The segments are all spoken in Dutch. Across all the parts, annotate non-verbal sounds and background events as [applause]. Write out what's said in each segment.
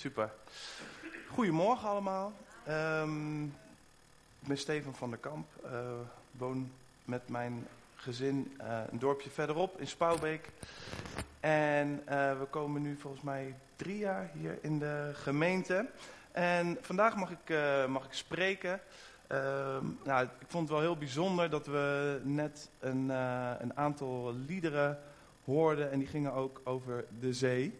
Super. Goedemorgen allemaal. Ehm, ik ben Steven van der Kamp. Uh, woon met mijn gezin uh, een dorpje verderop in Spouwbeek. En uh, we komen nu volgens mij drie jaar hier in de gemeente. En vandaag mag ik, mag ik spreken. Ehm, nou, ik vond het wel heel bijzonder dat we net een, een aantal liederen hoorden. En die gingen ook over de zee.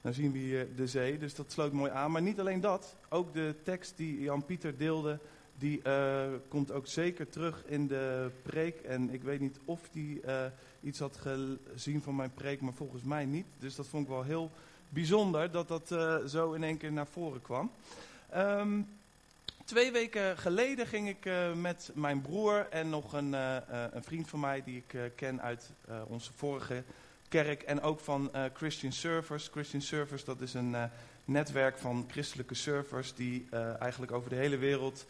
Dan zien we hier de zee, dus dat sloot mooi aan. Maar niet alleen dat, ook de tekst die Jan-Pieter deelde, die uh, komt ook zeker terug in de preek. En ik weet niet of die uh, iets had gezien van mijn preek, maar volgens mij niet. Dus dat vond ik wel heel bijzonder dat dat zo in één keer naar voren kwam. Um, twee weken geleden ging ik met mijn broer en nog een, een vriend van mij die ik ken uit onze vorige kerk en ook van uh, Christian Servers. Christian Servers, dat is een uh, netwerk van christelijke servers die uh, eigenlijk over de hele wereld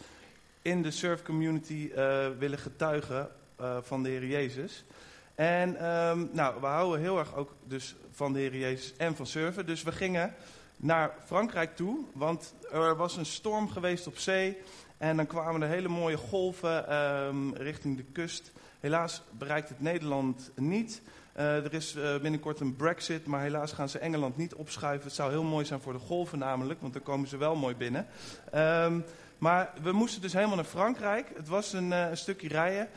in de surf community willen getuigen van de Heer Jezus. En um, nou, we houden heel erg ook dus van de Heer Jezus en van surfen. Dus we gingen naar Frankrijk toe, want er was een storm geweest op zee. En dan kwamen er hele mooie golven um, richting de kust. Helaas bereikt het Nederland niet. Uh, er is uh, binnenkort een brexit, maar helaas gaan ze Engeland niet opschuiven. Het zou heel mooi zijn voor de golven namelijk, want dan komen ze wel mooi binnen. Um, maar we moesten dus helemaal naar Frankrijk. Het was een, een stukje rijden.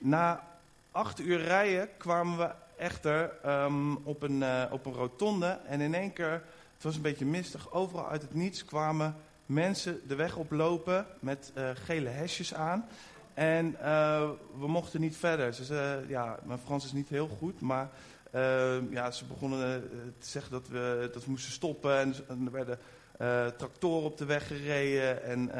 Na acht uur rijden kwamen we echter um, op, een, op een rotonde. En in één keer, het was een beetje mistig, overal uit het niets kwamen mensen de weg oplopen met gele hesjes aan. En uh, we mochten niet verder. Ze zei, ja, mijn Frans is niet heel goed, maar uh, ja, ze begonnen te zeggen dat we, dat we moesten stoppen. En, en er werden tractoren op de weg gereden. En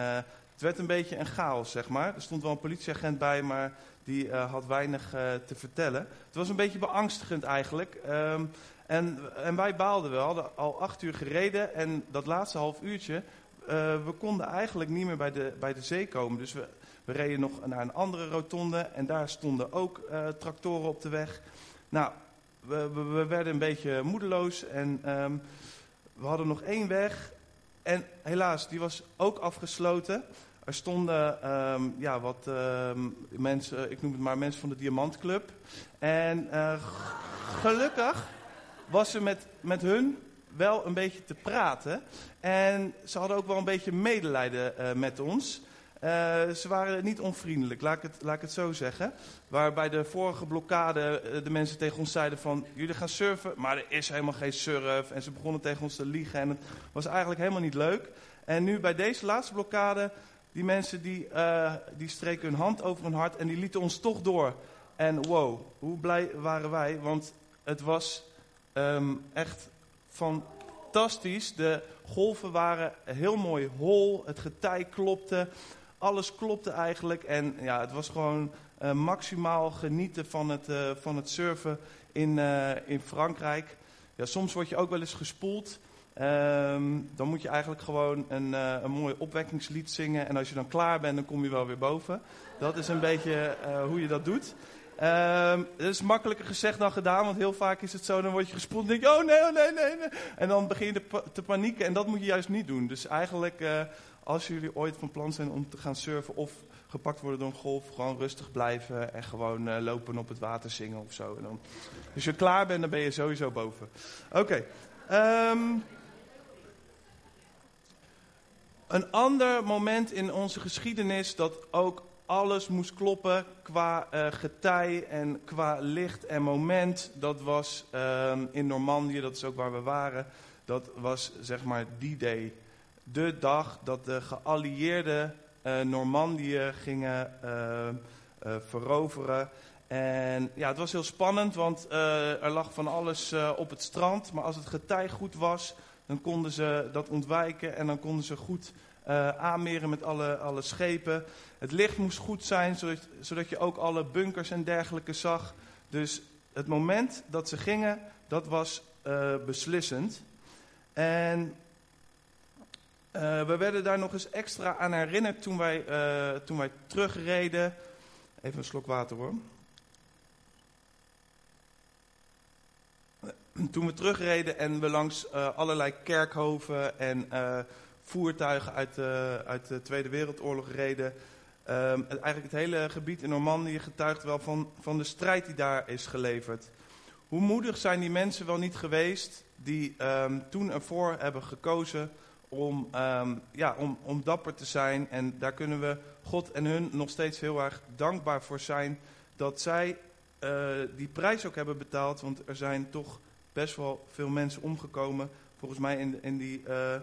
het werd een beetje een chaos, zeg maar. Er stond wel een politieagent bij, maar die had weinig te vertellen. Het was een beetje beangstigend eigenlijk. Um, en, en wij baalden wel. We hadden al acht uur gereden en dat laatste half uurtje... we konden eigenlijk niet meer bij de, bij de zee komen. Dus we we reden nog naar een andere rotonde en daar stonden ook uh, tractoren op de weg. Nou, we, we, we werden een beetje moedeloos en um, we hadden nog één weg. En helaas, die was ook afgesloten. Er stonden um, ja, wat um, mensen, ik noem het maar mensen van de Diamantclub. En uh, gelukkig was ze met, met hun wel een beetje te praten. En ze hadden ook wel een beetje medelijden uh, met ons. Uh, ze waren niet onvriendelijk, laat ik, het, laat ik het zo zeggen. Waar bij de vorige blokkade uh, de mensen tegen ons zeiden van... jullie gaan surfen, maar er is helemaal geen surf. En ze begonnen tegen ons te liegen en het was eigenlijk helemaal niet leuk. En nu bij deze laatste blokkade, die mensen die, die streken hun hand over hun hart... en die lieten ons toch door. En wow, hoe blij waren wij, want het was um, echt fantastisch. De golven waren heel mooi hol, het getij klopte... Alles klopte eigenlijk en ja, het was gewoon uh, maximaal genieten van het, uh, van het surfen in, uh, in Frankrijk. Ja, soms word je ook wel eens gespoeld. Um, dan moet je eigenlijk gewoon een, een mooi opwekkingslied zingen. En als je dan klaar bent, dan kom je wel weer boven. Dat is een beetje hoe je dat doet. Dat is makkelijker gezegd dan gedaan, want heel vaak is het zo, dan word je gespoeld en denk je, oh nee, oh nee, nee, nee. En dan begin je te, panieken en dat moet je juist niet doen. Dus eigenlijk, uh, als jullie ooit van plan zijn om te gaan surfen of gepakt worden door een golf, gewoon rustig blijven en gewoon uh, lopen op het water zingen of zo. En dan, als je klaar bent, dan ben je sowieso boven. Oké. Um, een ander moment in onze geschiedenis dat ook alles moest kloppen qua uh, getij en qua licht en moment. Dat was um, in Normandië, dat is ook waar we waren. Dat was zeg maar die day. De dag dat de geallieerden uh, Normandië gingen uh, veroveren. En ja, het was heel spannend, want er lag van alles op het strand. Maar als het getij goed was, dan konden ze dat ontwijken en dan konden ze goed uh, aanmeren met alle, alle schepen. Het licht moest goed zijn, zodat, zodat je ook alle bunkers en dergelijke zag. Dus het moment dat ze gingen, dat was uh, beslissend. En uh, we werden daar nog eens extra aan herinnerd toen wij, toen wij terugreden. Even een slok water hoor. toen we terugreden en we langs allerlei kerkhoven en voertuigen uit de, uit de Tweede Wereldoorlog reden. Um, eigenlijk het hele gebied in Normandië getuigt wel van, van de strijd die daar is geleverd. Hoe moedig zijn die mensen wel niet geweest die um, toen ervoor hebben gekozen om, um, ja, om, om dapper te zijn. En daar kunnen we God en hun nog steeds heel erg dankbaar voor zijn dat zij uh, die prijs ook hebben betaald. Want er zijn toch best wel veel mensen omgekomen. Volgens mij in, in, die, uh,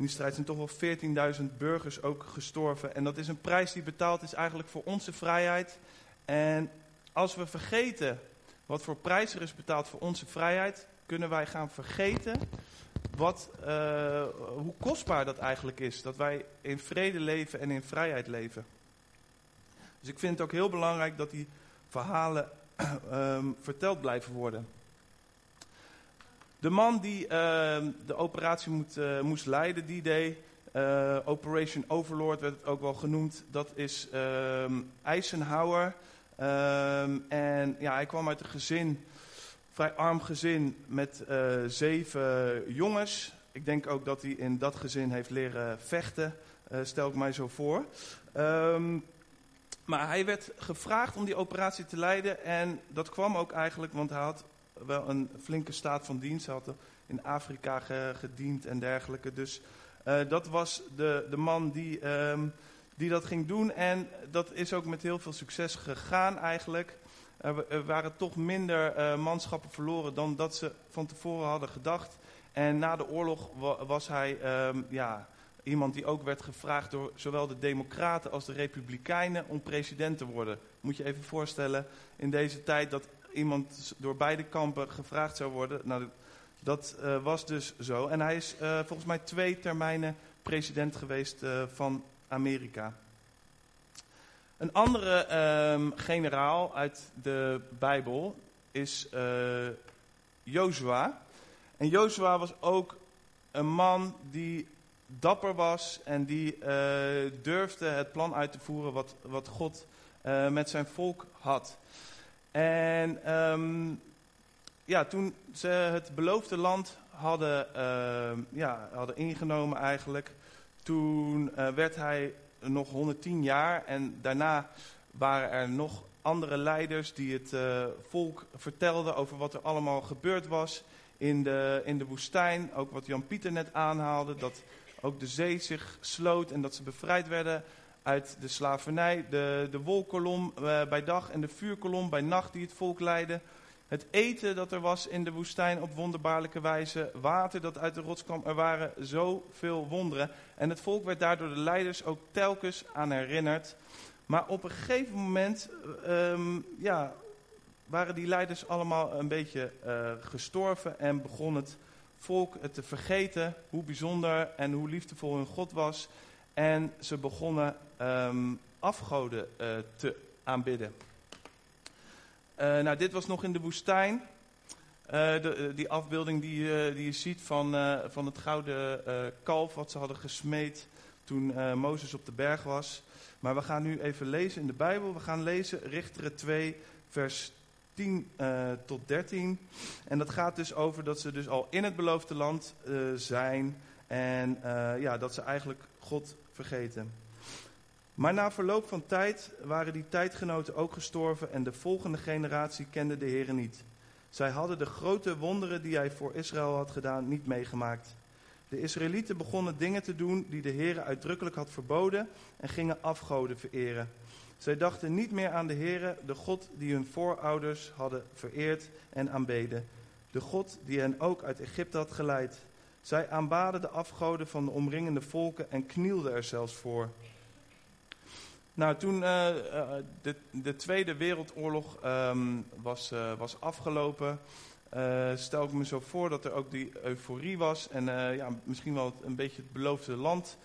in die strijd zijn toch wel 14.000 burgers ook gestorven. En dat is een prijs die betaald is eigenlijk voor onze vrijheid. En als we vergeten wat voor prijs er is betaald voor onze vrijheid, kunnen wij gaan vergeten wat, uh, hoe kostbaar dat eigenlijk is. Dat wij in vrede leven en in vrijheid leven. Dus ik vind het ook heel belangrijk dat die verhalen um, [clears throat] verteld blijven worden. De man die uh, de operatie moet, uh, moest leiden, die day, uh, Operation Overlord werd het ook wel genoemd, dat is ehm, Eisenhower. Ehm, en ja, hij kwam uit een gezin, vrij arm gezin, met eh, zeven jongens. Ik denk ook dat hij in dat gezin heeft leren vechten, stel ik mij zo voor. Maar hij werd gevraagd om die operatie te leiden en dat kwam ook eigenlijk, want hij had wel een flinke staat van dienst. Hij had in Afrika gediend en dergelijke. Dus uh, dat was de, de man die, um, die dat ging doen. En dat is ook met heel veel succes gegaan eigenlijk. Er, waren toch minder uh, manschappen verloren dan dat ze van tevoren hadden gedacht. En na de oorlog was hij um, ja, iemand die ook werd gevraagd door zowel de democraten als de republikeinen om president te worden. Moet je even voorstellen in deze tijd dat iemand door beide kampen gevraagd zou worden. Nou, dat uh, was dus zo. En hij is uh, volgens mij twee termijnen president geweest uh, van Amerika. Een andere um, generaal uit de Bijbel is Jozua. En Jozua was ook een man die dapper was en die durfde het plan uit te voeren wat, wat God met zijn volk had. En um, ja, toen ze het beloofde land hadden, uh, ja, hadden ingenomen eigenlijk, toen uh, werd hij nog 110 jaar en daarna waren er nog andere leiders die het uh, volk vertelden over wat er allemaal gebeurd was in de, in de woestijn. Ook wat Jan Pieter net aanhaalde, dat ook de zee zich sloot en dat ze bevrijd werden uit de slavernij. De, de wolkolom uh, bij dag en de vuurkolom bij nacht die het volk leidde. Het eten dat er was in de woestijn op wonderbaarlijke wijze. Water dat uit de rots kwam. Er waren zoveel wonderen. En het volk werd daardoor de leiders ook telkens aan herinnerd. Maar op een gegeven moment um, ja, waren die leiders allemaal een beetje uh, gestorven. En begon het volk het te vergeten hoe bijzonder en hoe liefdevol hun God was. En ze begonnen um, afgoden uh, te aanbidden. Uh, nou, dit was nog in de woestijn. Uh, de, die afbeelding die, die je ziet van, van het gouden kalf wat ze hadden gesmeed toen Mozes op de berg was. Maar we gaan nu even lezen in de Bijbel. We gaan lezen Richteren 2, vers 10 tot 13. En dat gaat dus over dat ze dus al in het beloofde land zijn. En ja, dat ze eigenlijk God vergeten. Maar na verloop van tijd waren die tijdgenoten ook gestorven en de volgende generatie kende de Heer niet. Zij hadden de grote wonderen die hij voor Israël had gedaan niet meegemaakt. De Israëlieten begonnen dingen te doen die de Heer uitdrukkelijk had verboden en gingen afgoden vereren. Zij dachten niet meer aan de Heer, de God die hun voorouders hadden vereerd en aanbeden. De God die hen ook uit Egypte had geleid. Zij aanbaden de afgoden van de omringende volken en knielden er zelfs voor. Nou, toen uh, de, de, Tweede Wereldoorlog um, was, uh, was afgelopen, stel ik me zo voor dat er ook die euforie was en ja, misschien wel een beetje het beloofde land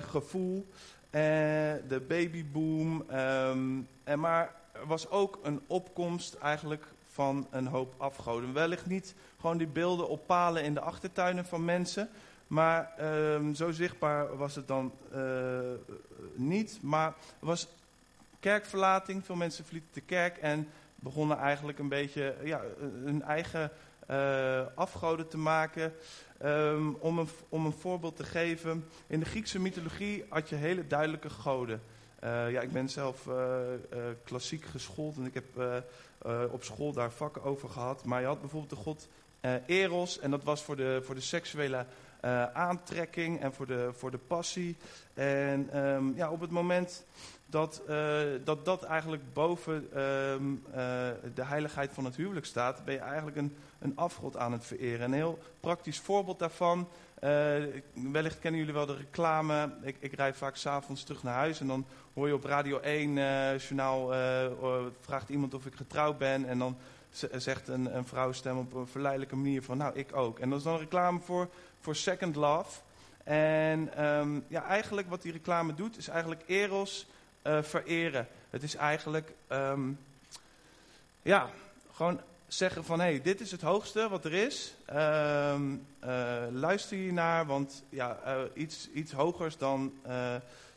gevoel. de babyboom. Um, en maar er was ook een opkomst eigenlijk van een hoop afgoden. Wellicht niet gewoon die beelden op palen in de achtertuinen van mensen. Maar um, zo zichtbaar was het dan uh, niet. Maar er was kerkverlating. Veel mensen verlieten de kerk en begonnen eigenlijk een beetje ja, hun eigen eh, afgoden te maken. Ehm, om, een, om een voorbeeld te geven, in de Griekse mythologie had je hele duidelijke goden. Eh, ja, ik ben zelf klassiek geschoold en ik heb op school daar vakken over gehad. Maar je had bijvoorbeeld de god Eros en dat was voor de, voor de seksuele aantrekking en voor de, voor de passie. En ehm, ja, op het moment dat, uh, dat dat eigenlijk boven ehm, eh, de heiligheid van het huwelijk staat, ben je eigenlijk een, een afgod aan het vereren. Een heel praktisch voorbeeld daarvan, wellicht kennen jullie wel de reclame. Ik, ik rijd vaak s'avonds terug naar huis en dan hoor je op Radio 1 journaal, vraagt iemand of ik getrouwd ben en dan zegt een, een vrouwenstem op een verleidelijke manier van nou ik ook. En dat is dan reclame voor, voor Second Love. En um, ja, eigenlijk wat die reclame doet is eigenlijk Eros uh, vereren. Het is eigenlijk, um, ja, gewoon zeggen van, hé, hey, dit is het hoogste wat er is. Um, uh, luister hier naar, want ja, uh, iets, iets hogers dan,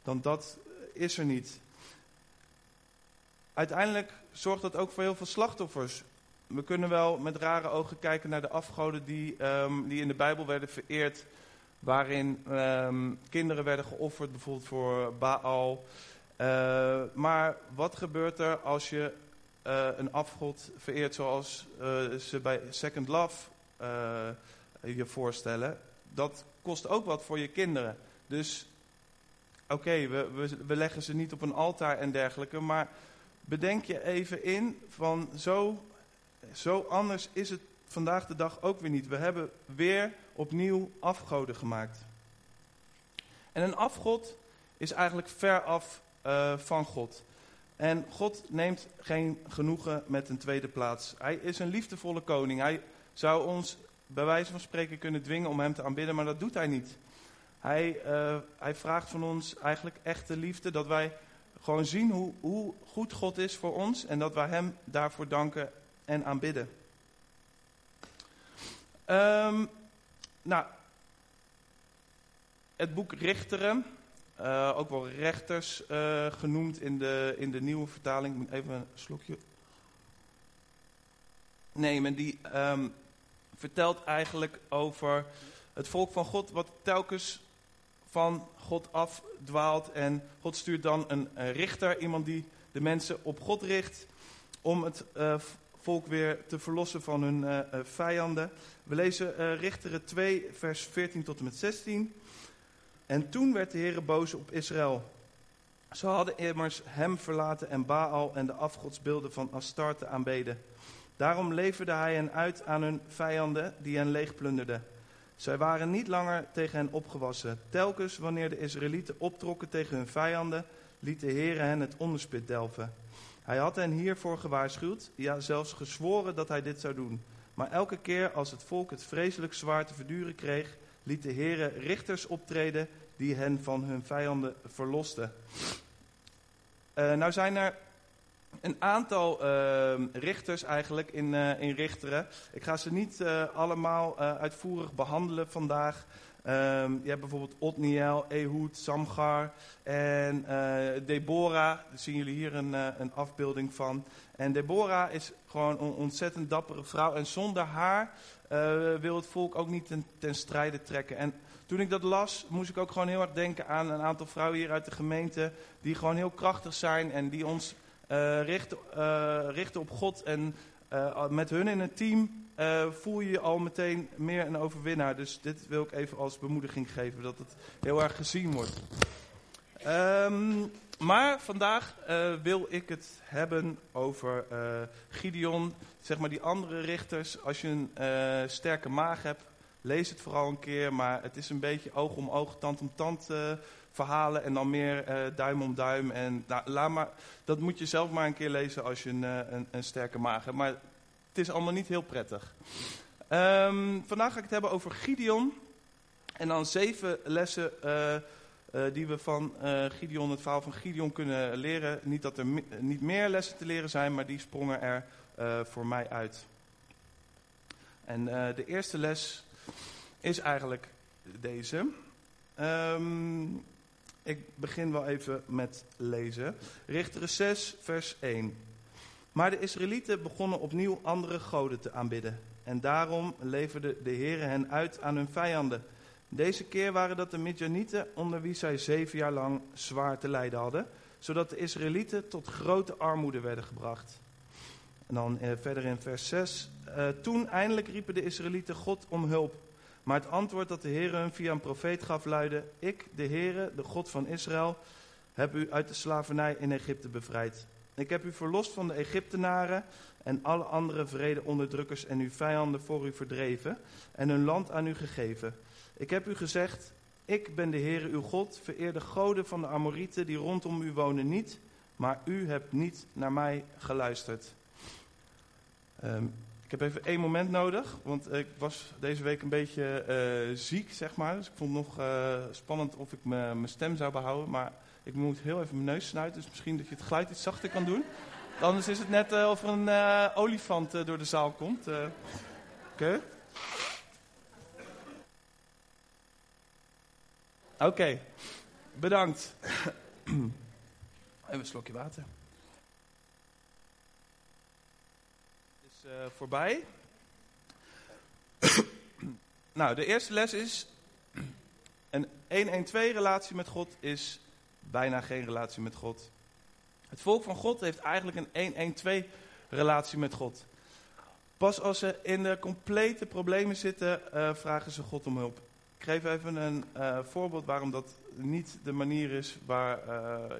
dan dat is er niet. Uiteindelijk zorgt dat ook voor heel veel slachtoffers. We kunnen wel met rare ogen kijken naar de afgoden die, um, die in de Bijbel werden vereerd. Waarin um, kinderen werden geofferd, bijvoorbeeld voor Baal. Uh, maar wat gebeurt er als je uh, een afgod vereert zoals uh, ze bij Second Love je voorstellen? Dat kost ook wat voor je kinderen. Dus oké, we, we, we, leggen ze niet op een altaar en dergelijke, maar bedenk je even in van zo, zo anders is het vandaag de dag ook weer niet. We hebben weer opnieuw afgoden gemaakt. En een afgod is eigenlijk ver af uh, van God. En God neemt geen genoegen met een tweede plaats. Hij is een liefdevolle koning. Hij zou ons bij wijze van spreken kunnen dwingen om hem te aanbidden, maar dat doet hij niet. Hij, uh, hij vraagt van ons eigenlijk echte liefde, dat wij gewoon zien hoe, hoe goed God is voor ons en dat wij hem daarvoor danken en aanbidden. Um, nou, het boek Richteren, uh, ook wel rechters uh, genoemd in de, in de nieuwe vertaling. Ik moet even een slokje nemen. Die um, vertelt eigenlijk over het volk van God, wat telkens van God afdwaalt. En God stuurt dan een, een richter, iemand die de mensen op God richt, om het uh, volk weer te verlossen van hun vijanden. We lezen Richteren 2, vers 14 tot en met 16. En toen werd de Heer boos op Israël. Ze hadden immers hem verlaten en Baal en de afgodsbeelden van Astarte aanbeden. Daarom leverde hij hen uit aan hun vijanden die hen leegplunderden. Zij waren niet langer tegen hen opgewassen. Telkens wanneer de Israëlieten optrokken tegen hun vijanden, liet de Heer hen het onderspit delven. Hij had hen hiervoor gewaarschuwd, ja zelfs gezworen dat hij dit zou doen. Maar elke keer als het volk het vreselijk zwaar te verduren kreeg, liet de Heere richters optreden die hen van hun vijanden verlosten. Uh, nou zijn er een aantal uh, richters eigenlijk in, uh, in Richteren. Ik ga ze niet allemaal uitvoerig behandelen vandaag. Um, je hebt bijvoorbeeld Otniel, Ehud, Samgar en Deborah. Daar zien jullie hier een, een afbeelding van. En Deborah is gewoon een ontzettend dappere vrouw. En zonder haar uh, wil het volk ook niet ten, strijde trekken. En toen ik dat las, moest ik ook gewoon heel erg denken aan een aantal vrouwen hier uit de gemeente. Die gewoon heel krachtig zijn en die ons richten, richten op God. En met hun in het team voel je je al meteen meer een overwinnaar. Dus dit wil ik even als bemoediging geven, dat het heel erg gezien wordt. Um, maar vandaag uh, wil ik het hebben over Gideon. Zeg maar die andere richters. Als je een sterke maag hebt, lees het vooral een keer. Maar het is een beetje oog om oog, tand om tand verhalen. En dan meer duim om duim. En nou, laat maar, dat moet je zelf maar een keer lezen als je een, een, een sterke maag hebt. Maar het is allemaal niet heel prettig. Um, vandaag ga ik het hebben over Gideon. En dan zeven lessen uh, die we van Gideon, het verhaal van Gideon kunnen leren. Niet dat er niet meer lessen te leren zijn, maar die sprongen er voor mij uit. En de eerste les is eigenlijk deze. Um, ik begin wel even met lezen. Richteren 6, vers 1. Maar de Israëlieten begonnen opnieuw andere goden te aanbidden. En daarom leverde de Heere hen uit aan hun vijanden. Deze keer waren dat de Midjanieten onder wie zij zeven jaar lang zwaar te lijden hadden, zodat de Israëlieten tot grote armoede werden gebracht. En dan eh, verder in vers 6. Eh, toen eindelijk riepen de Israëlieten God om hulp. Maar het antwoord dat de Heer hun via een profeet gaf luidde: Ik, de Heere, de God van Israël, heb u uit de slavernij in Egypte bevrijd. Ik heb u verlost van de Egyptenaren en alle andere vrede onderdrukkers en uw vijanden voor u verdreven en hun land aan u gegeven. Ik heb u gezegd, ik ben de Heere uw God, vereer de goden van de Amorieten die rondom u wonen niet, maar u hebt niet naar mij geluisterd. Ehm, ik heb even één moment nodig, want ik was deze week een beetje uh, ziek, zeg maar. Dus ik vond het nog uh, spannend of ik mijn stem zou behouden, maar ik moet heel even mijn neus snuiten, dus misschien dat je het geluid iets zachter kan doen. Anders is het net uh, of er een olifant door de zaal komt. Oké. Oké, bedankt. Even een slokje water. Het is uh, voorbij. [coughs] nou, de eerste les is... [clears throat] Een 1-1-2 relatie met God is bijna geen relatie met God. Het volk van God heeft eigenlijk een 1-1-2 relatie met God. Pas als ze in de complete problemen zitten, uh, vragen ze God om hulp. Ik geef even een uh, voorbeeld waarom dat niet de manier is waar,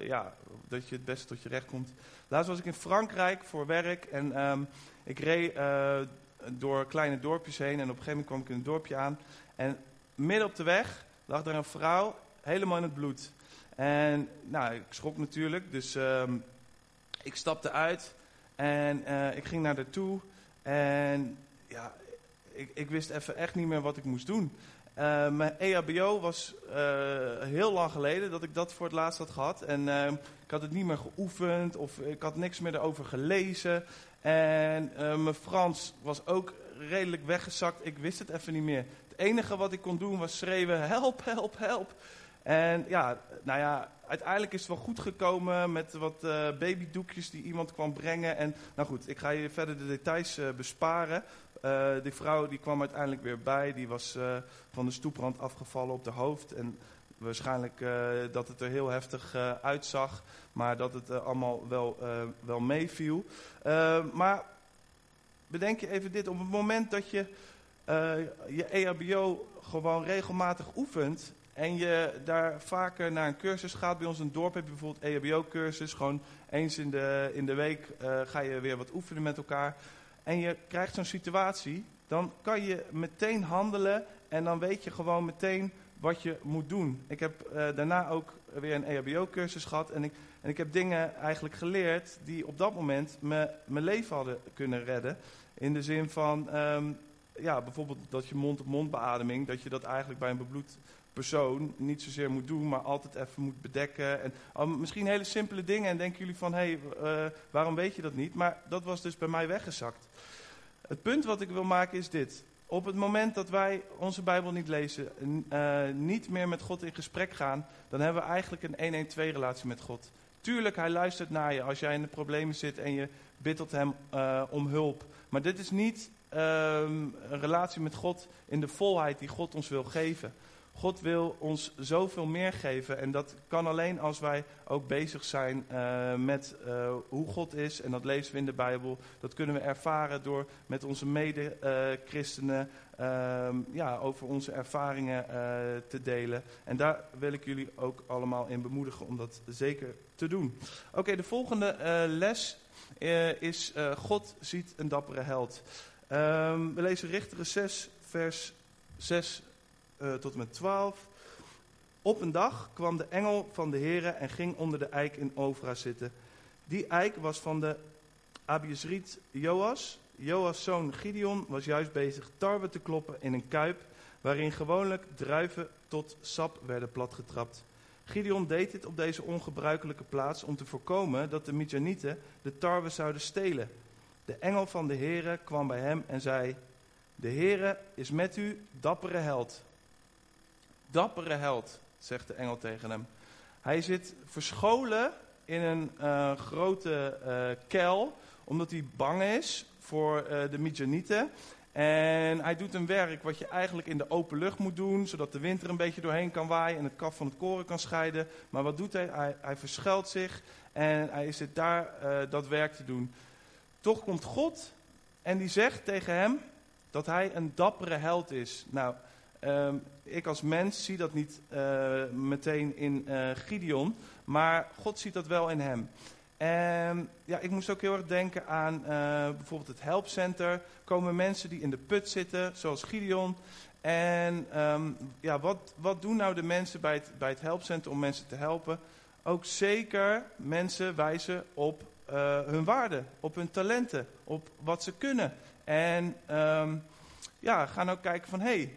ja, dat je het beste tot je recht komt. Laatst was ik in Frankrijk voor werk en um, ik reed uh, door kleine dorpjes heen en op een gegeven moment kwam ik in een dorpje aan. En midden op de weg lag daar een vrouw helemaal in het bloed. En nou, ik schrok natuurlijk, dus um, ik stapte uit en ik ging naar haar toe. En ja, ik, ik wist even echt niet meer wat ik moest doen. Uh, mijn EHBO was uh, heel lang geleden dat ik dat voor het laatst had gehad. En uh, ik had het niet meer geoefend of ik had niks meer erover gelezen. En mijn Frans was ook redelijk weggezakt. Ik wist het even niet meer. Het enige wat ik kon doen was schreeuwen, help, help, help. En ja, nou ja, uiteindelijk is het wel goed gekomen met wat babydoekjes die iemand kwam brengen. En nou goed, ik ga je verder de details besparen. Uh, die vrouw die kwam uiteindelijk weer bij. Die was uh, van de stoeprand afgevallen op de hoofd. En waarschijnlijk uh, dat het er heel heftig uitzag. Maar dat het allemaal wel, wel meeviel. maar bedenk je even dit. Op het moment dat je je EHBO gewoon regelmatig oefent. En je daar vaker naar een cursus gaat. Bij ons in het dorp heb je bijvoorbeeld EHBO-cursus. Gewoon eens in de, in de week ga je weer wat oefenen met elkaar en je krijgt zo'n situatie, dan kan je meteen handelen en dan weet je gewoon meteen wat je moet doen. Ik heb uh, daarna ook weer een EHBO-cursus gehad en ik, en ik heb dingen eigenlijk geleerd die op dat moment me, mijn leven hadden kunnen redden. In de zin van, um, ja, bijvoorbeeld dat je mond-op-mond beademing, dat je dat eigenlijk bij een bebloed persoon niet zozeer moet doen, maar altijd even moet bedekken. En, oh, misschien hele simpele dingen en denken jullie van, hé, hey, uh, waarom weet je dat niet? Maar dat was dus bij mij weggezakt. Het punt wat ik wil maken is dit. Op het moment dat wij onze Bijbel niet lezen, uh, niet meer met God in gesprek gaan, dan hebben we eigenlijk een 1-1-2 relatie met God. Tuurlijk, hij luistert naar je als jij in de problemen zit en je bidt tot hem uh, om hulp. Maar dit is niet uh, een relatie met God in de volheid die God ons wil geven. God wil ons zoveel meer geven en dat kan alleen als wij ook bezig zijn uh, met uh, hoe God is. En dat lezen we in de Bijbel. Dat kunnen we ervaren door met onze mede-christenen uh, ja, over onze ervaringen eh, te delen. En daar wil ik jullie ook allemaal in bemoedigen om dat zeker te doen. Oké, de volgende les is God ziet een dappere held. Ehm, we lezen Richteren 6 vers 6 uh, tot en met 12. Op een dag kwam de engel van de Here en ging onder de eik in Ovra zitten. Die eik was van de Abiesriet Joas. Joas' zoon Gideon was juist bezig tarwe te kloppen in een kuip... waarin gewoonlijk druiven tot sap werden platgetrapt. Gideon deed dit op deze ongebruikelijke plaats om te voorkomen dat de Midjanieten de tarwe zouden stelen. De engel van de Here kwam bij hem en zei... De Here is met u, dappere held. Dappere held, zegt de engel tegen hem. Hij zit verscholen in een uh, grote uh, kuil, omdat hij bang is voor uh, de Midjanieten. En hij doet een werk wat je eigenlijk in de open lucht moet doen, zodat de wind er een beetje doorheen kan waaien en het kaf van het koren kan scheiden. Maar wat doet hij? Hij, hij verschuilt zich en hij zit daar dat werk te doen. Toch komt God en die zegt tegen hem dat hij een dappere held is. Nou, um, ik als mens zie dat niet uh, meteen in uh, Gideon, maar God ziet dat wel in hem. En ja, ik moest ook heel erg denken aan uh, bijvoorbeeld het helpcenter. Komen mensen die in de put zitten, zoals Gideon. En um, ja, wat, wat doen nou de mensen bij het, bij het helpcenter om mensen te helpen? Ook zeker mensen wijzen op uh, hun waarde, op hun talenten, op wat ze kunnen. En um, ja, gaan ook kijken van, hé, hey,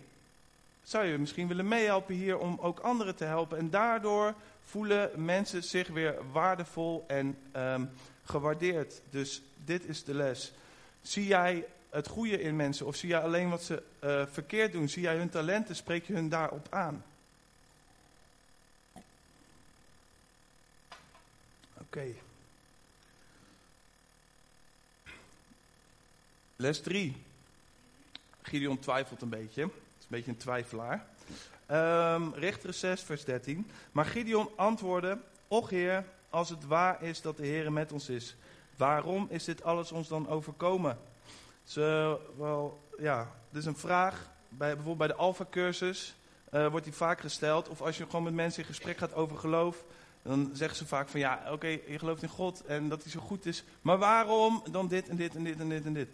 zou je misschien willen meehelpen hier om ook anderen te helpen? En daardoor voelen mensen zich weer waardevol en um, gewaardeerd. Dus dit is de les. Zie jij het goede in mensen of zie jij alleen wat ze uh, verkeerd doen? Zie jij hun talenten, spreek je hun daarop aan? Oké. Les 3. Gideon twijfelt een beetje. Het is een beetje een twijfelaar. Um, Richter 6, vers 13. Maar Gideon antwoordde: Och Heer, als het waar is dat de Heer met ons is, waarom is dit alles ons dan overkomen? Zo, wel, ja, dit is een vraag. Bij, bijvoorbeeld bij de Alpha-cursus uh, wordt die vaak gesteld. Of als je gewoon met mensen in gesprek gaat over geloof. Dan zeggen ze vaak van ja, oké, je gelooft in God en dat hij zo goed is. Maar waarom dan dit en dit en dit en dit en dit?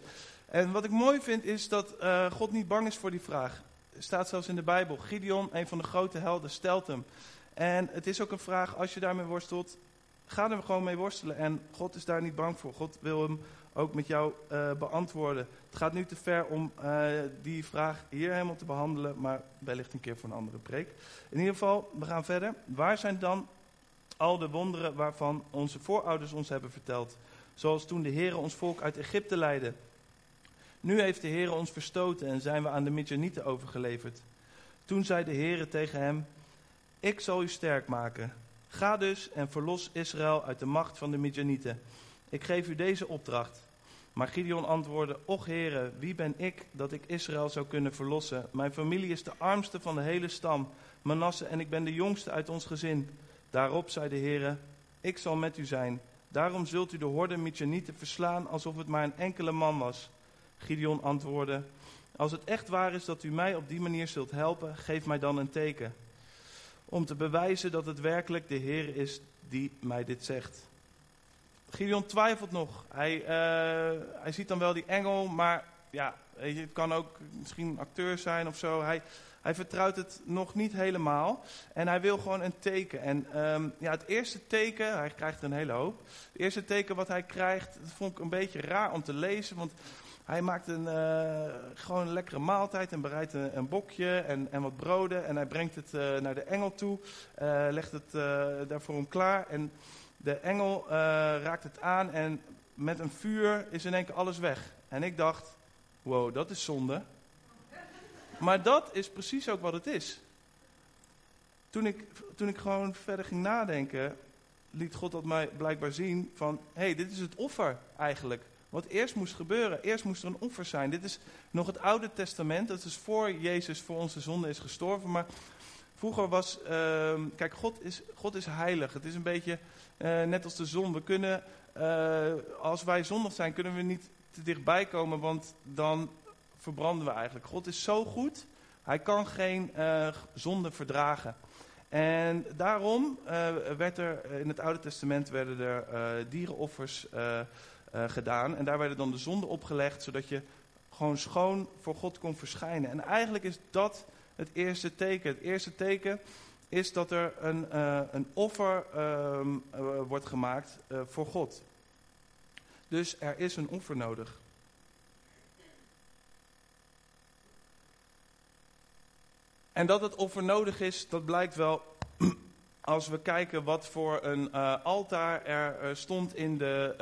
En wat ik mooi vind is dat uh, God niet bang is voor die vraag staat zelfs in de Bijbel. Gideon, een van de grote helden, stelt hem. En het is ook een vraag, als je daarmee worstelt, ga er gewoon mee worstelen. En God is daar niet bang voor. God wil hem ook met jou uh, beantwoorden. Het gaat nu te ver om uh, die vraag hier helemaal te behandelen, maar wellicht een keer voor een andere preek. In ieder geval, we gaan verder. Waar zijn dan al de wonderen waarvan onze voorouders ons hebben verteld? Zoals toen de Heer ons volk uit Egypte leidde. Nu heeft de Heer ons verstoten en zijn we aan de Midjanieten overgeleverd. Toen zei de Heer tegen hem, ik zal u sterk maken. Ga dus en verlos Israël uit de macht van de Midjanieten. Ik geef u deze opdracht. Maar Gideon antwoordde, och Heere, wie ben ik dat ik Israël zou kunnen verlossen? Mijn familie is de armste van de hele stam, Manasse, en ik ben de jongste uit ons gezin. Daarop zei de Heere, ik zal met u zijn. Daarom zult u de horde Midjanieten verslaan alsof het maar een enkele man was. Gideon antwoordde: Als het echt waar is dat u mij op die manier zult helpen, geef mij dan een teken. Om te bewijzen dat het werkelijk de Heer is die mij dit zegt. Gideon twijfelt nog. Hij, uh, hij ziet dan wel die engel, maar ja, het kan ook misschien een acteur zijn of zo. Hij, hij vertrouwt het nog niet helemaal. En hij wil gewoon een teken. En um, ja, het eerste teken, hij krijgt er een hele hoop. Het eerste teken wat hij krijgt, dat vond ik een beetje raar om te lezen. Want hij maakt een, uh, gewoon een lekkere maaltijd en bereidt een, bokje en, en, wat broden. En hij brengt het uh, naar de engel toe, uh, legt het daarvoor hem klaar. En de engel raakt het aan en met een vuur is in één keer alles weg. En ik dacht, wow, dat is zonde. Maar dat is precies ook wat het is. Toen ik, toen ik gewoon verder ging nadenken, liet God dat mij blijkbaar zien van, hé, hey, dit is het offer eigenlijk. Wat eerst moest gebeuren. Eerst moest er een offer zijn. Dit is nog het Oude Testament. Dat is voor Jezus voor onze zonde is gestorven. Maar vroeger was. Uh, kijk, God is, God is heilig. Het is een beetje uh, net als de zon. We kunnen. Uh, als wij zondig zijn, kunnen we niet te dichtbij komen. Want dan verbranden we eigenlijk. God is zo goed. Hij kan geen uh, zonde verdragen. En daarom werd er in het Oude Testament werden er dierenoffers uh, gedaan. En daar werden dan de zonden opgelegd, zodat je gewoon schoon voor God kon verschijnen. En eigenlijk is dat het eerste teken. Het eerste teken is dat er een, uh, een offer uh, wordt gemaakt voor God. Dus er is een offer nodig. En dat het offer nodig is, dat blijkt wel als we kijken wat voor een uh, altaar er uh, stond in de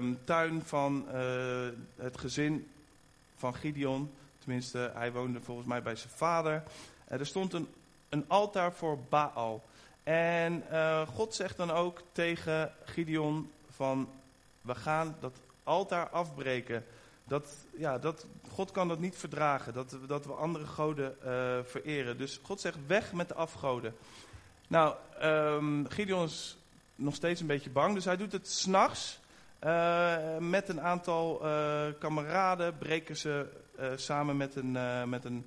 uh, tuin van uh, het gezin van Gideon. Tenminste, hij woonde volgens mij bij zijn vader. er stond een, een altaar voor Baal. En God zegt dan ook tegen Gideon van, we gaan dat altaar afbreken. Dat, ja, dat, God kan dat niet verdragen, dat, dat we andere goden eh, vereren. Dus God zegt weg met de afgoden. Nou, ehm, Gideon is nog steeds een beetje bang, dus hij doet het s'nachts. eh met een aantal eh, kameraden breken ze eh, samen met een, met, een,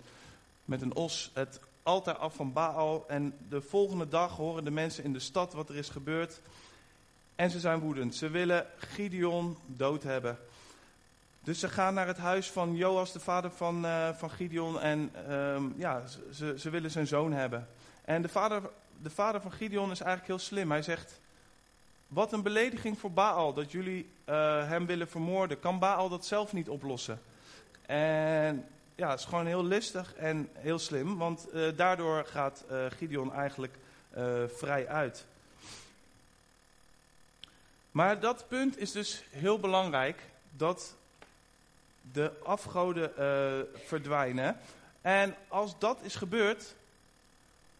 met een os het altaar af van Baal. En de volgende dag horen de mensen in de stad wat er is gebeurd. En ze zijn woedend. Ze willen Gideon dood hebben. Dus ze gaan naar het huis van Joas, de vader van, eh, van Gideon. En ehm, ja, ze, ze willen zijn zoon hebben. En de vader, de vader van Gideon is eigenlijk heel slim. Hij zegt, wat een belediging voor Baal dat jullie eh, hem willen vermoorden. Kan Baal dat zelf niet oplossen? En ja, het is gewoon heel listig en heel slim. Want eh, daardoor gaat eh, Gideon eigenlijk vrij uit. Maar dat punt is dus heel belangrijk. Dat de afgoden verdwijnen. En als dat is gebeurd,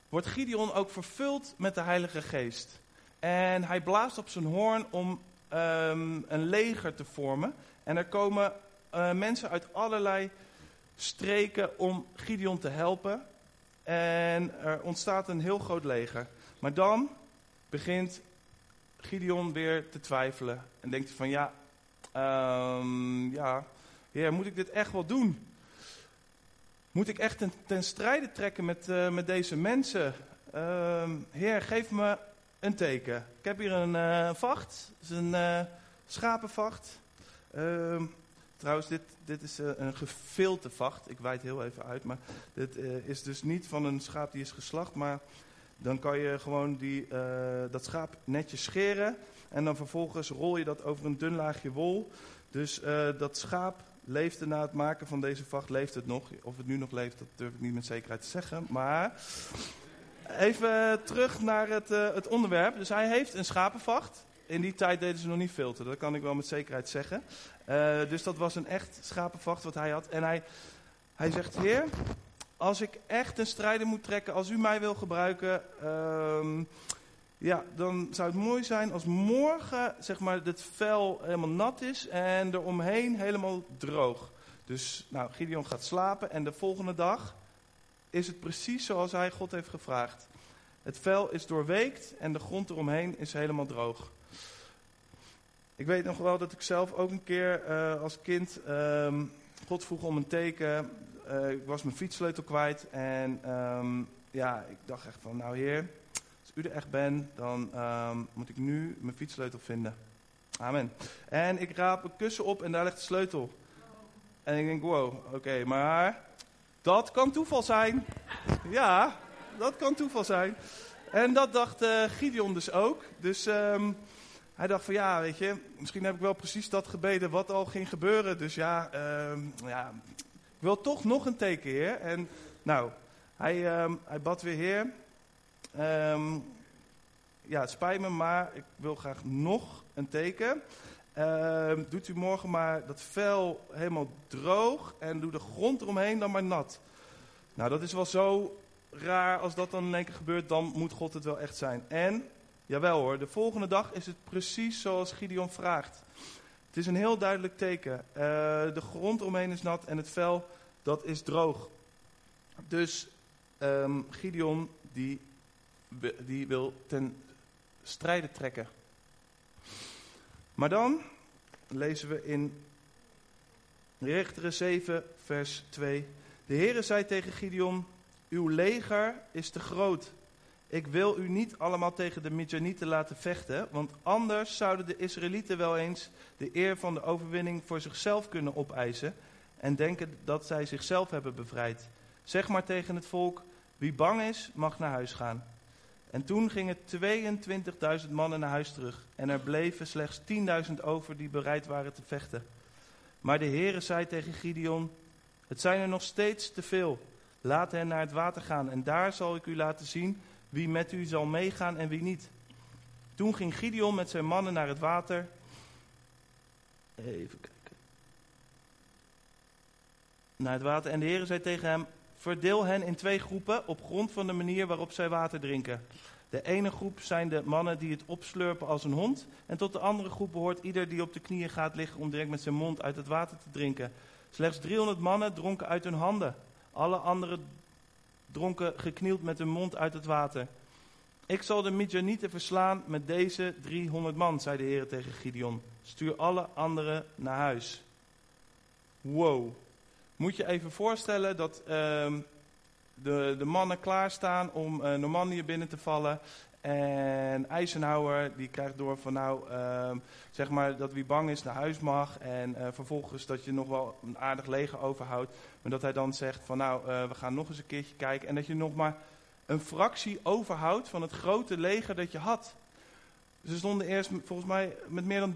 wordt Gideon ook vervuld met de Heilige Geest. En hij blaast op zijn hoorn om ehm, een leger te vormen. En er komen eh, mensen uit allerlei streken om Gideon te helpen. En er ontstaat een heel groot leger. Maar dan begint Gideon weer te twijfelen. En denkt hij van ja, ehm, ja, moet ik dit echt wel doen? Moet ik echt ten, ten strijde trekken met, eh, met deze mensen? Ehm, heer, geef me een teken. Ik heb hier een eh, vacht. Is een eh, schapenvacht. Ehm, trouwens, dit, dit is een gefilte vacht. Ik wijd heel even uit. Maar dit is dus niet van een schaap die is geslacht. Maar dan kan je gewoon die, dat schaap netjes scheren. En dan vervolgens rol je dat over een dun laagje wol. Dus dat schaap leefde na het maken van deze vacht, leeft het nog. Of het nu nog leeft, dat durf ik niet met zekerheid te zeggen. Maar even terug naar het, eh, het onderwerp. Dus hij heeft een schapenvacht. In die tijd deden ze nog niet filter, dat kan ik wel met zekerheid zeggen. Eh, dus dat was een echt schapenvacht wat hij had. En hij, hij zegt, heer, als ik echt een strijder moet trekken, als u mij wil gebruiken... ehm, ja, dan zou het mooi zijn als morgen zeg maar, het vel helemaal nat is en eromheen helemaal droog. Dus nou, Gideon gaat slapen en de volgende dag is het precies zoals hij God heeft gevraagd. Het vel is doorweekt en de grond eromheen is helemaal droog. Ik weet nog wel dat ik zelf ook een keer eh, als kind ehm, God vroeg om een teken. Eh, ik was mijn fietssleutel kwijt en ehm, ja, ik dacht echt van, nou heer, u er echt bent, dan ehm, moet ik nu mijn fietssleutel vinden. Amen. En ik raap een kussen op en daar ligt de sleutel. En ik denk, wow, oké, maar dat kan toeval zijn. Ja, dat kan toeval zijn. En dat dacht eh, Gideon dus ook. Dus ehm, hij dacht van ja, weet je, misschien heb ik wel precies dat gebeden wat al ging gebeuren. Dus ja, ehm, ja ik wil toch nog een teken, heer. En nou, hij, hij bad weer, heer, ehm, ja, het spijt me, maar ik wil graag nog een teken. Ehm, doet u morgen maar dat vel helemaal droog en doe de grond eromheen dan maar nat. Nou, dat is wel zo raar als dat dan in één keer gebeurt, dan moet God het wel echt zijn. En, jawel hoor, de volgende dag is het precies zoals Gideon vraagt. Het is een heel duidelijk teken. Eh, de grond eromheen is nat en het vel, dat is droog. Dus ehm, Gideon, die, die wil ten strijde trekken. Maar dan lezen we in Richteren 7, vers 2. De Heere zei tegen Gideon, uw leger is te groot. Ik wil u niet allemaal tegen de Midjanieten laten vechten, want anders zouden de Israëlieten wel eens de eer van de overwinning voor zichzelf kunnen opeisen en denken dat zij zichzelf hebben bevrijd. Zeg maar tegen het volk, wie bang is, mag naar huis gaan. En toen gingen 22.000 mannen naar huis terug. En er bleven slechts 10.000 over die bereid waren te vechten. Maar de Heere zei tegen Gideon: Het zijn er nog steeds te veel. Laat hen naar het water gaan. En daar zal ik u laten zien wie met u zal meegaan en wie niet. Toen ging Gideon met zijn mannen naar het water. Even kijken. Naar het water. En de Heere zei tegen hem: Verdeel hen in twee groepen op grond van de manier waarop zij water drinken. De ene groep zijn de mannen die het opslurpen als een hond. En tot de andere groep behoort ieder die op de knieën gaat liggen om direct met zijn mond uit het water te drinken. Slechts 300 mannen dronken uit hun handen. Alle anderen dronken geknield met hun mond uit het water. Ik zal de Midjanieten verslaan met deze 300 man, zei de Heer tegen Gideon. Stuur alle anderen naar huis. Wow. Moet je even voorstellen dat ehm, de, de mannen klaarstaan om uh, Normandië binnen te vallen. En Eisenhower die krijgt door van nou, ehm, zeg maar dat wie bang is naar huis mag. En uh, vervolgens dat je nog wel een aardig leger overhoudt. Maar dat hij dan zegt van nou, uh, we gaan nog eens een keertje kijken. En dat je nog maar een fractie overhoudt van het grote leger dat je had. Ze stonden eerst volgens mij met meer dan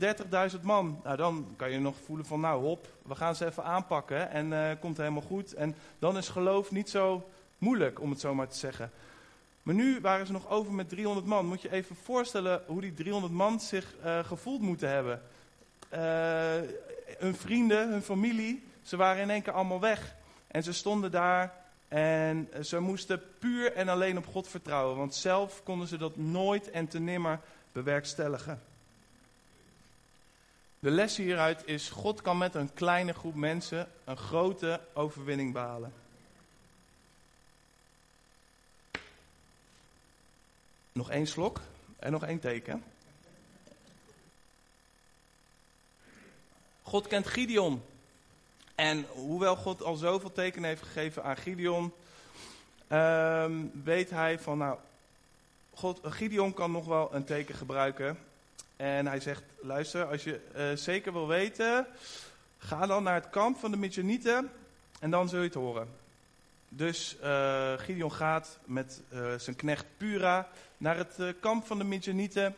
30.000 man. Nou, dan kan je nog voelen van nou hop, we gaan ze even aanpakken en uh, komt helemaal goed. En dan is geloof niet zo moeilijk, om het zo maar te zeggen. Maar nu waren ze nog over met 300 man. Moet je even voorstellen hoe die 300 man zich uh, gevoeld moeten hebben. Uh, hun vrienden, hun familie, ze waren in één keer allemaal weg. En ze stonden daar en ze moesten puur en alleen op God vertrouwen. Want zelf konden ze dat nooit en te nimmer bewerkstelligen. De les hieruit is: God kan met een kleine groep mensen een grote overwinning behalen. Nog één slok en nog één teken. God kent Gideon. En hoewel God al zoveel tekenen heeft gegeven aan Gideon, um, weet hij van, nou, God, Gideon kan nog wel een teken gebruiken. En hij zegt, luister, als je uh, zeker wil weten, ga dan naar het kamp van de Midjanieten en dan zul je het horen. Dus uh, Gideon gaat met uh, zijn knecht Pura naar het kamp van de Midjanieten.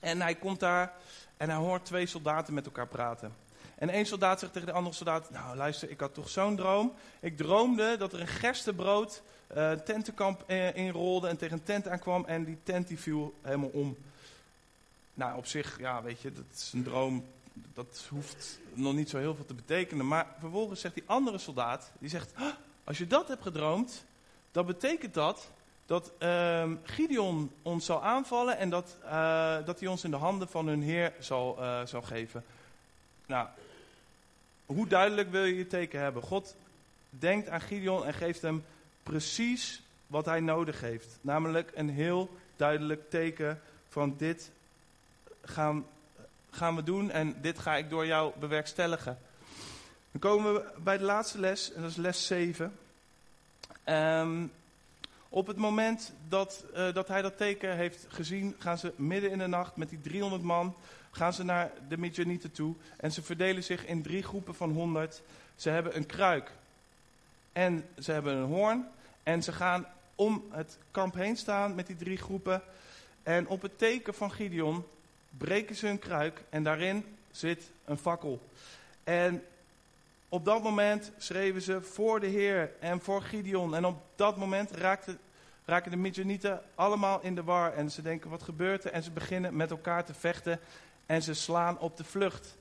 En hij komt daar en hij hoort twee soldaten met elkaar praten. En één soldaat zegt tegen de andere soldaat: Nou, luister, ik had toch zo'n droom. Ik droomde dat er een gerstebrood uh, tentenkamp inrolde en tegen een tent aankwam. En die tent die viel helemaal om. Nou, op zich, ja, weet je, dat is een droom. Dat hoeft nog niet zo heel veel te betekenen. Maar vervolgens zegt die andere soldaat: Die zegt. Als je dat hebt gedroomd, dan betekent dat dat uh, Gideon ons zal aanvallen en dat, uh, dat hij ons in de handen van hun Heer zal, uh, zal geven. Nou, hoe duidelijk wil je je teken hebben? God denkt aan Gideon en geeft hem precies wat hij nodig heeft. Namelijk een heel duidelijk teken van dit gaan, gaan we doen en dit ga ik door jou bewerkstelligen. Dan komen we bij de laatste les, en dat is les 7. Um, op het moment dat, uh, dat hij dat teken heeft gezien, gaan ze midden in de nacht met die 300 man, gaan ze naar de Midjanieten toe. En ze verdelen zich in drie groepen van 100. Ze hebben een kruik en ze hebben een hoorn. En ze gaan om het kamp heen staan met die drie groepen. En op het teken van Gideon breken ze een kruik en daarin zit een fakkel. En op dat moment schreven ze voor de Heer en voor Gideon. En op dat moment raken de Midjanieten allemaal in de war. En ze denken, wat gebeurt er? En ze beginnen met elkaar te vechten en ze slaan op de vlucht.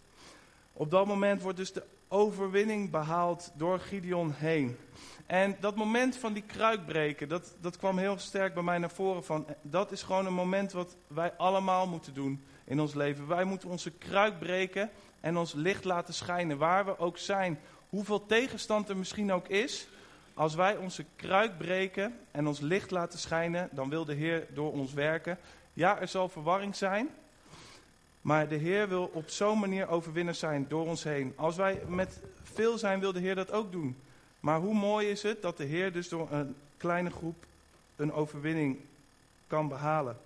Op dat moment wordt dus de overwinning behaald door Gideon heen. En dat moment van die kruik breken, dat, dat kwam heel sterk bij mij naar voren. Van, dat is gewoon een moment wat wij allemaal moeten doen in ons leven. Wij moeten onze kruik breken en ons licht laten schijnen, waar we ook zijn. Hoeveel tegenstand er misschien ook is, als wij onze kruik breken en ons licht laten schijnen, dan wil de Heer door ons werken. Ja, er zal verwarring zijn, maar de Heer wil op zo'n manier overwinners zijn door ons heen. Als wij met veel zijn, wil de Heer dat ook doen. Maar hoe mooi is het dat de Heer dus door een kleine groep een overwinning kan behalen.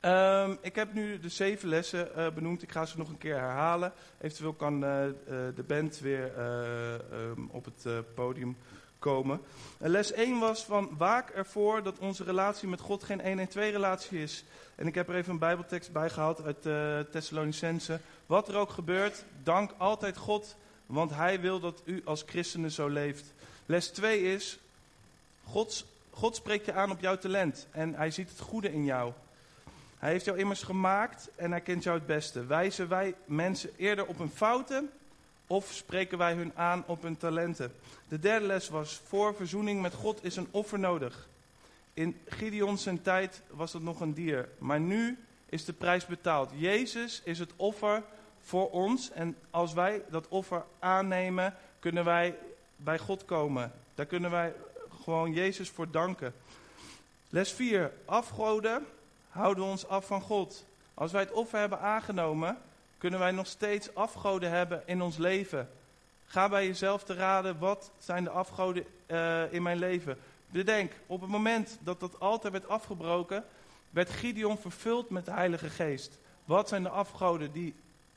Um, ik heb nu de zeven lessen uh, benoemd. Ik ga ze nog een keer herhalen. Eventueel kan uh, uh, de band weer um, op het podium komen. les 1 was van waak ervoor dat onze relatie met God geen 1-1-2 relatie is. En ik heb er even een bijbeltekst bij gehaald uit uh, Thessalonicense. Wat er ook gebeurt, dank altijd God, want hij wil dat u als christenen zo leeft. Les 2 is, God, God spreekt je aan op jouw talent en hij ziet het goede in jou. Hij heeft jou immers gemaakt en hij kent jou het beste. Wijzen wij mensen eerder op hun fouten of spreken wij hun aan op hun talenten? De derde les was: voor verzoening met God is een offer nodig. In Gideon zijn tijd was het nog een dier, maar nu is de prijs betaald. Jezus is het offer voor ons en als wij dat offer aannemen, kunnen wij bij God komen. Daar kunnen wij gewoon Jezus voor danken. Les 4. Afgoden houden ons af van God. Als wij het offer hebben aangenomen, kunnen wij nog steeds afgoden hebben in ons leven. Ga bij jezelf te raden, wat zijn de afgoden uh, in mijn leven? Bedenk, op het moment dat dat altaar werd afgebroken, werd Gideon vervuld met de Heilige Geest. Wat zijn de afgoden die,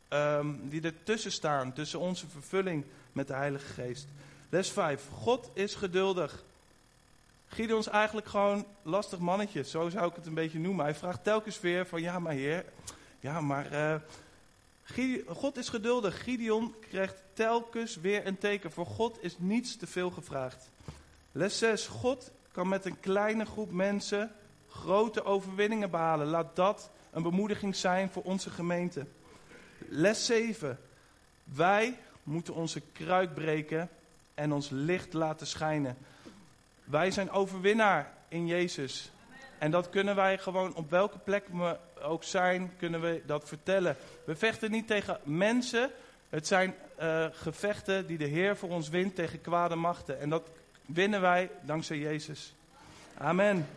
um, die ertussen staan, tussen onze vervulling met de Heilige Geest? Les 5. God is geduldig. Gideon is eigenlijk gewoon lastig mannetje, zo zou ik het een beetje noemen. Hij vraagt telkens weer van, ja maar heer, ja maar... Uh, God is geduldig. Gideon krijgt telkens weer een teken. Voor God is niets te veel gevraagd. Les 6. God kan met een kleine groep mensen grote overwinningen behalen. Laat dat een bemoediging zijn voor onze gemeente. Les 7. Wij moeten onze kruik breken en ons licht laten schijnen. Wij zijn overwinnaar in Jezus. En dat kunnen wij gewoon op welke plek we ook zijn, kunnen we dat vertellen. We vechten niet tegen mensen. Het zijn uh, gevechten die de Heer voor ons wint tegen kwade machten. En dat winnen wij dankzij Jezus. Amen.